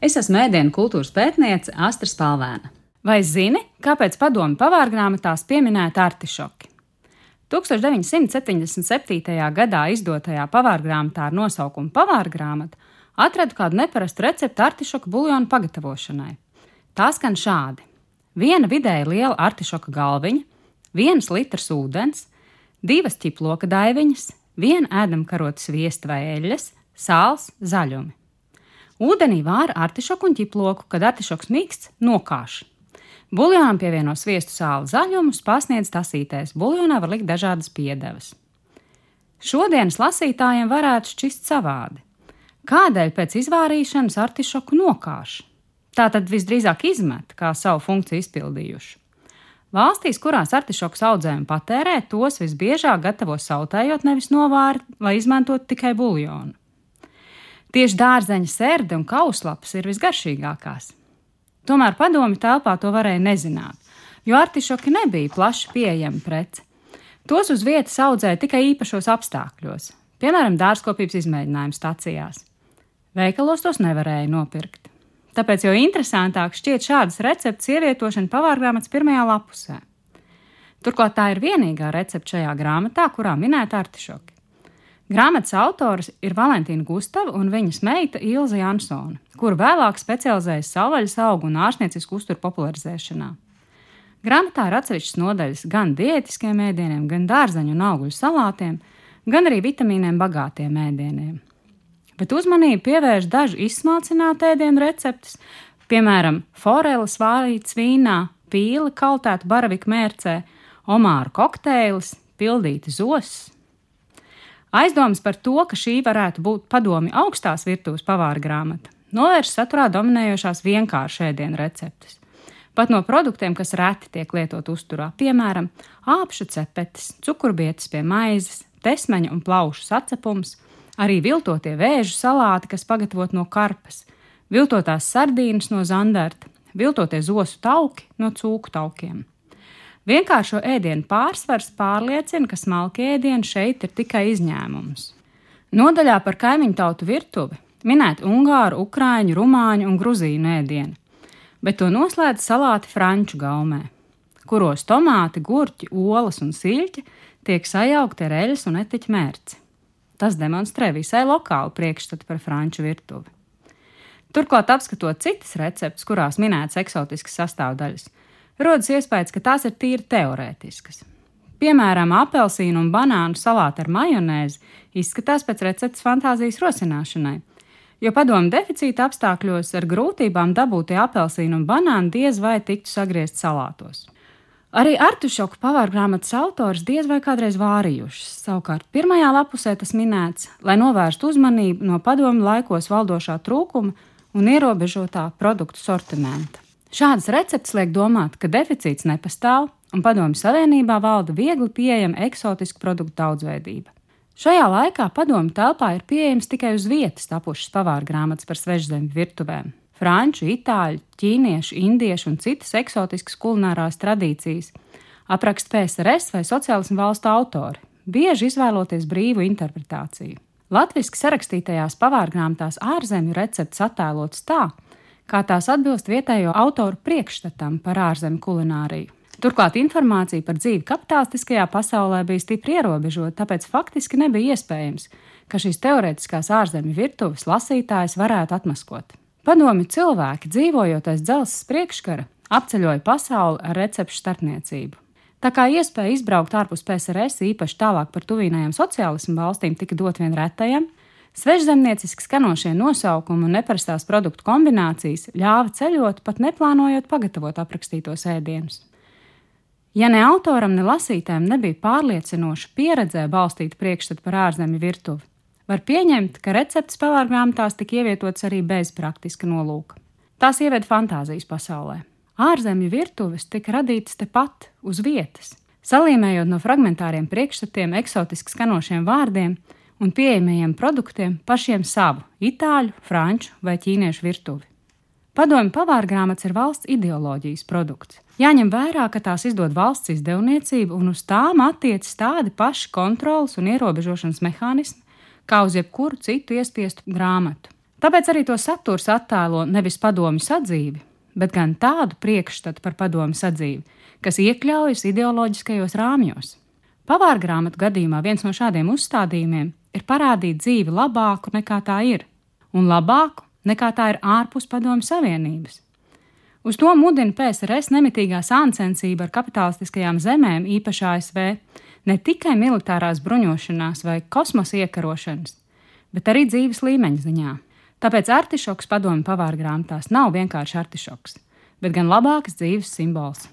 Es esmu mēdienu kultūras pētniece Astra Spalvēna. Vai zini, kāpēc padomu pavārgrāmatās pieminēta artišoki? 1977. gadā izdotajā pavārgrāmatā ar nosaukumu Pavārgrāmata atradu kādu neparastu recepti artišoku buļļonu pagatavošanai. Tā skan šādi: viena vidēji liela artišoka galviņa, viens litrs ūdens, divas ķiploka daiviņas, viena ēdamkarotes viesta vai eļļas, sāls, zaļumi. Ūdenī vāra artišoku un ķiploku, kad artišoks mīksts, nokāš. Buļļonam pievieno sviestu sāli zaļumus, pasniedz tasītēs. Buļļonā var likt dažādas piedevas. Šodienas lasītājiem varētu šķist savādi. Kādēļ pēc izvārīšanas artišoku nokāš? Tā tad visdrīzāk izmet, kā savu funkciju izpildījuši. Valstīs, kurās artišoks audzē un patērē, tos visbiežāk gatavo sautējot, nevis novārt, lai izmantotu tikai buļļonu. Tieši dārzeņa sērde un kauslapas ir visgaršīgākās. Tomēr padomi telpā to varēja nezināt, jo artišoki nebija plaši pieejama prece. Tos uz vietas audzēja tikai īpašos apstākļos, piemēram, dārzkopības izmēģinājumu stacijās. Veikalos tos nevarēja nopirkt. Tāpēc jau interesantāk šķiet šādas receptes ievietošana pavārgrāmatas pirmajā lapusē. Turklāt tā ir vienīgā recepte šajā grāmatā, kurā minēta artišoki. Grāmatas autors ir Valentīna Gustava un viņas meita Ilza Jansone, kura vēlāk specializējas savvaļas augu un ārstniecisku uzturu popularizēšanā. Grāmatā ir atsevišķas nodaļas gan diētiskiem ēdieniem, gan dārzeņu un augļu salātiem, gan arī vitamīniem bagātiem ēdieniem. Bet uzmanību pievērš dažu izsmalcinātu ēdienu receptes, piemēram, foreles vārītas vīnā, pīle kaltēta baravika mērcē, omāru kokteilis, pildīta zosis Aizdomas par to, ka šī varētu būt padomi augstās virtuves pavāra grāmata, novērš saturā dominējošās vienkāršas ēdienu receptes. Pat no produktiem, kas reti tiek lietot uzturā, piemēram, āpšu cepetes, cukurbietes pie maizes, tesmeņa un plaušu sacepums, arī viltotie vēžu salāti, kas pagatavot no karpas, viltotās sardīnas no zandarta, viltotie zosu tauki no cūku taukiem. Vienkāršo ēdienu pārsvars pārliecina, ka smalki ēdieni šeit ir tikai izņēmums. Nodaļā par kaimiņu tautu virtuvi minēta ungāru, ukrāņu, rumāņu un gruzīnu ēdieni, bet to noslēdz salāti franču gaumē, kuros tomāti, gurķi, olas un siļķi tiek sajaukti ar eļas un etiķu mērci. Tas demonstrē visai lokālu priekšstatu par franču virtuvi. Turklāt, apskatot citas receptes, kurās minētas eksotiskas sastāvdaļas, rodas iespējas, ka tās ir tīri teorētiskas. Piemēram, apelsīnu un banānu salāti ar majonēzi izskatās pēc receptes fantāzijas rosināšanai, jo padomu deficīta apstākļos ar grūtībām dabūtie apelsīnu un banāni diez vai tiktu sagriezt salātos. Arī artušoku pavārgrāmatas autors diez vai kādreiz vārījušas. Savukārt, pirmajā lapusē tas minēts, lai novērstu uzmanību no padomu laikos valdošā trūkuma un ierobežotā produktu sortimenta. Šādas receptes liek domāt, ka deficīts nepastāv un Padomju Savienībā valda viegli pieejama eksotiska produktu daudzveidība. Šajā laikā padomu telpā ir pieejams tikai uz vietas tapušas pavāra grāmatas par svežzemju virtuvēm. Franču, itāļu, ķīniešu, indiešu un citas eksotiskas kulinārās tradīcijas apraksta PSRS vai sociālismu valstu autori, bieži izvēloties brīvu interpretāciju. Latvijas sarakstītajās pavārgrāmatās ārzemju receptes attēlotas tā, kā tās atbilst vietējo autoru priekšstatam par ārzemju kulināriju. Turklāt informācija par dzīvi kapitālistiskajā pasaulē bija stipri ierobežota, tāpēc faktiski nebija iespējams, ka šīs teorētiskās ārzemju virtuves lasītājs varētu atmaskot. Padomju cilvēki, dzīvojot aiz dzelzceļa priekškara, apceļoja pasauli ar recepšu starpniecību. Tā kā iespēja izbraukt ārpus PSRS, īpaši tālāk par tuvīnajām sociālismu valstīm, tika dot vien retajam, Svežzemnieciski skanošie nosaukumi un neparastās produktu kombinācijas ļāva ceļot, pat neplānojot pagatavot aprakstītos ēdienus. Ja ne autoram, ne lasītājiem nebija pārliecinoša pieredzē balstīta priekšstata par ārzemju virtuvi, var pieņemt, ka receptes pavārgrāmatās tika ievietotas arī bez praktiska nolūka. Tās ieved fantāzijas pasaulē. Ārzemju virtuves tika radītas tepat uz vietas, salīmējot no fragmentāriem priekšstatiem, eksotiski skanošiem vārdiem, un pieejamajiem produktiem pašiem savu itāļu, franču vai ķīniešu virtuvi. Padomju pavārgrāmatas ir valsts ideoloģijas produkts. Jāņem vērā, ka tās izdod valsts izdevniecība un uz tām attiecas tādi paši kontrolas un ierobežošanas mehānismi, kā uz jebkuru citu iespiestu grāmatu. Tāpēc arī to saturs attēlo nevis padomju sadzīvi, bet gan tādu priekšstatu par padomju sadzīvi, kas iekļaujas ideoloģiskajos rāmjos. Pavāra grāmatu gadījumā viens no šādiem uzstādījumiem ir parādīt dzīvi labāku nekā tā ir, un labāku nekā tā ir ārpus padomju savienības. Uz to mudina PSRS nemitīgā sāncensība ar kapitalistiskajām zemēm, īpaši ASV, ne tikai militārās bruņošanās vai kosmosa iekarošanas, bet arī dzīves līmeņa ziņā. Tāpēc artišoks padomju pavāra grāmatās nav vienkārši artišoks, bet gan labākas dzīves simbols.